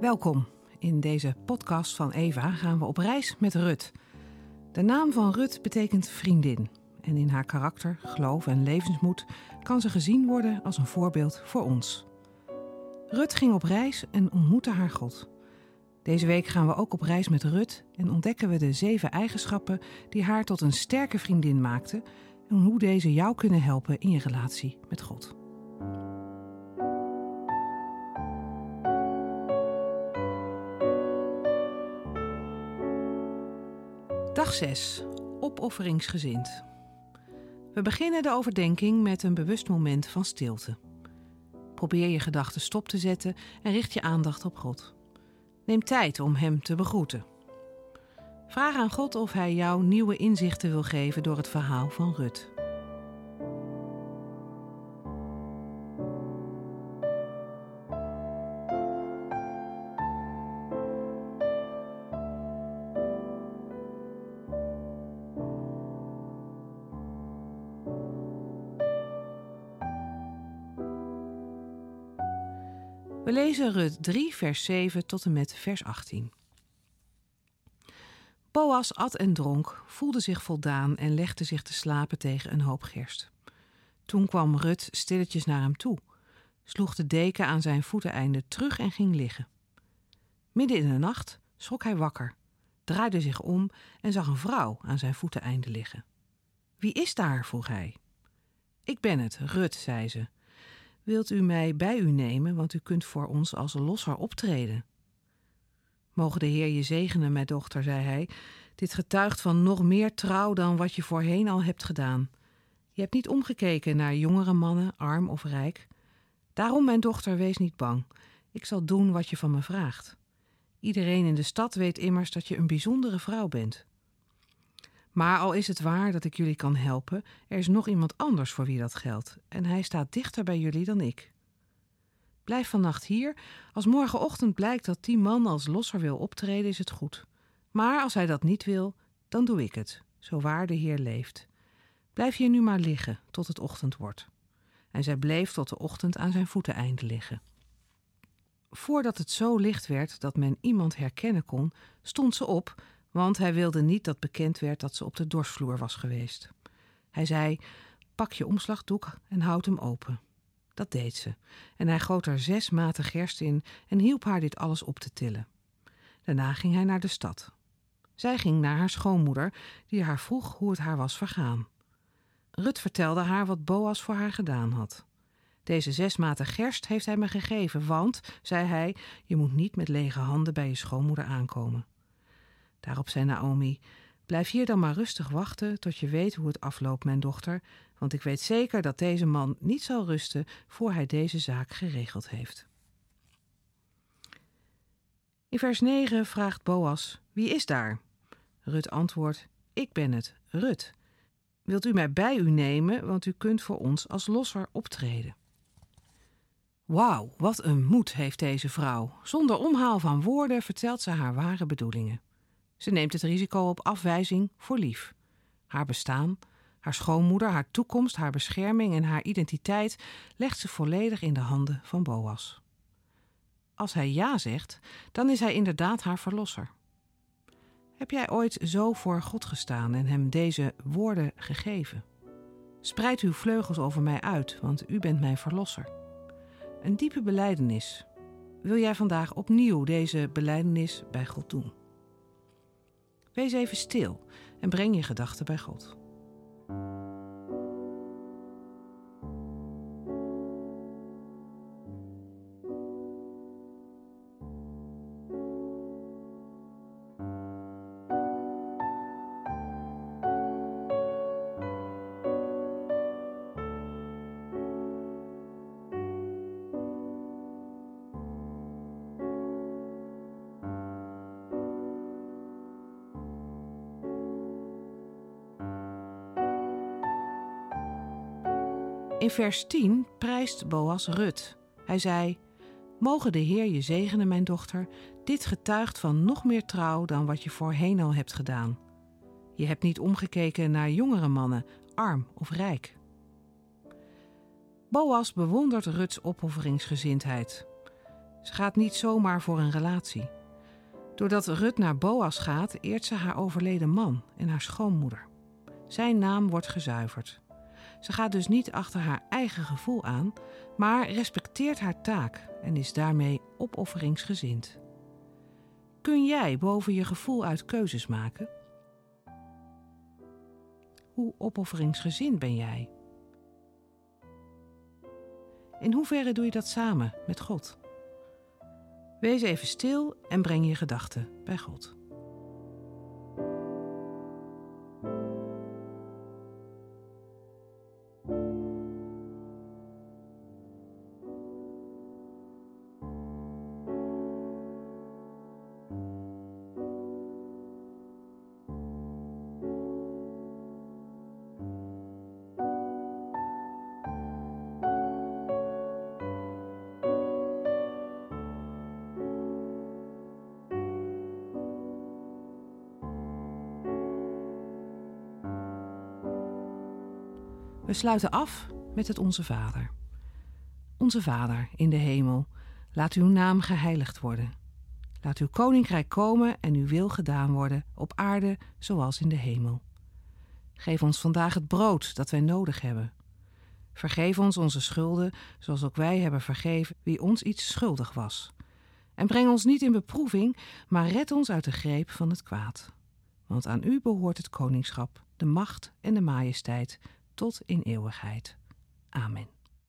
Welkom. In deze podcast van Eva gaan we op reis met Rut. De naam van Rut betekent vriendin. En in haar karakter, geloof en levensmoed kan ze gezien worden als een voorbeeld voor ons. Rut ging op reis en ontmoette haar God. Deze week gaan we ook op reis met Rut en ontdekken we de zeven eigenschappen die haar tot een sterke vriendin maakten en hoe deze jou kunnen helpen in je relatie met God. Dag 6. Opofferingsgezind. We beginnen de overdenking met een bewust moment van stilte. Probeer je gedachten stop te zetten en richt je aandacht op God. Neem tijd om Hem te begroeten. Vraag aan God of Hij jou nieuwe inzichten wil geven door het verhaal van Rut. We lezen Rut 3, vers 7 tot en met vers 18. Boas at en dronk, voelde zich voldaan en legde zich te slapen tegen een hoop gerst. Toen kwam Rut stilletjes naar hem toe, sloeg de deken aan zijn voeteneinde terug en ging liggen. Midden in de nacht schrok hij wakker, draaide zich om en zag een vrouw aan zijn voeteneinde liggen. Wie is daar? vroeg hij. Ik ben het, Rut, zei ze. Wilt u mij bij u nemen, want u kunt voor ons als losser optreden? Mogen de Heer je zegenen, mijn dochter, zei hij. Dit getuigt van nog meer trouw dan wat je voorheen al hebt gedaan. Je hebt niet omgekeken naar jongere mannen, arm of rijk. Daarom, mijn dochter, wees niet bang. Ik zal doen wat je van me vraagt. Iedereen in de stad weet immers dat je een bijzondere vrouw bent. Maar al is het waar dat ik jullie kan helpen, er is nog iemand anders voor wie dat geldt, en hij staat dichter bij jullie dan ik. Blijf vannacht hier. Als morgenochtend blijkt dat die man als losser wil optreden, is het goed. Maar als hij dat niet wil, dan doe ik het, zo waar de Heer leeft. Blijf hier nu maar liggen tot het ochtend wordt. En zij bleef tot de ochtend aan zijn voeteneinde liggen. Voordat het zo licht werd dat men iemand herkennen kon, stond ze op, want hij wilde niet dat bekend werd dat ze op de dorsvloer was geweest. Hij zei: Pak je omslagdoek en houd hem open. Dat deed ze, en hij goot er zes maten gerst in en hielp haar dit alles op te tillen. Daarna ging hij naar de stad. Zij ging naar haar schoonmoeder, die haar vroeg hoe het haar was vergaan. Rut vertelde haar wat Boas voor haar gedaan had. Deze zes maten gerst heeft hij me gegeven, want, zei hij, je moet niet met lege handen bij je schoonmoeder aankomen. Daarop zei Naomi: Blijf hier dan maar rustig wachten tot je weet hoe het afloopt, mijn dochter, want ik weet zeker dat deze man niet zal rusten voor hij deze zaak geregeld heeft. In vers 9 vraagt Boas: Wie is daar? Rut antwoordt: Ik ben het, Rut. Wilt u mij bij u nemen, want u kunt voor ons als losser optreden? Wauw, wat een moed heeft deze vrouw. Zonder omhaal van woorden vertelt ze haar ware bedoelingen. Ze neemt het risico op afwijzing voor lief. Haar bestaan, haar schoonmoeder, haar toekomst, haar bescherming en haar identiteit legt ze volledig in de handen van Boas. Als hij ja zegt, dan is hij inderdaad haar verlosser. Heb jij ooit zo voor God gestaan en hem deze woorden gegeven? Spreid uw vleugels over mij uit, want u bent mijn verlosser. Een diepe beleidenis. Wil jij vandaag opnieuw deze beleidenis bij God doen? Wees even stil en breng je gedachten bij God. In vers 10 prijst Boas Rut. Hij zei: Mogen de Heer je zegenen, mijn dochter. Dit getuigt van nog meer trouw dan wat je voorheen al hebt gedaan. Je hebt niet omgekeken naar jongere mannen, arm of rijk. Boas bewondert Ruts opofferingsgezindheid. Ze gaat niet zomaar voor een relatie. Doordat Rut naar Boas gaat, eert ze haar overleden man en haar schoonmoeder. Zijn naam wordt gezuiverd. Ze gaat dus niet achter haar eigen gevoel aan, maar respecteert haar taak en is daarmee opofferingsgezind. Kun jij boven je gevoel uit keuzes maken? Hoe opofferingsgezind ben jij? In hoeverre doe je dat samen met God? Wees even stil en breng je gedachten bij God. We sluiten af met het Onze Vader. Onze Vader in de hemel, laat uw naam geheiligd worden. Laat uw koninkrijk komen en uw wil gedaan worden op aarde zoals in de hemel. Geef ons vandaag het brood dat wij nodig hebben. Vergeef ons onze schulden, zoals ook wij hebben vergeven wie ons iets schuldig was. En breng ons niet in beproeving, maar red ons uit de greep van het kwaad. Want aan u behoort het koningschap, de macht en de majesteit tot in eeuwigheid. Amen.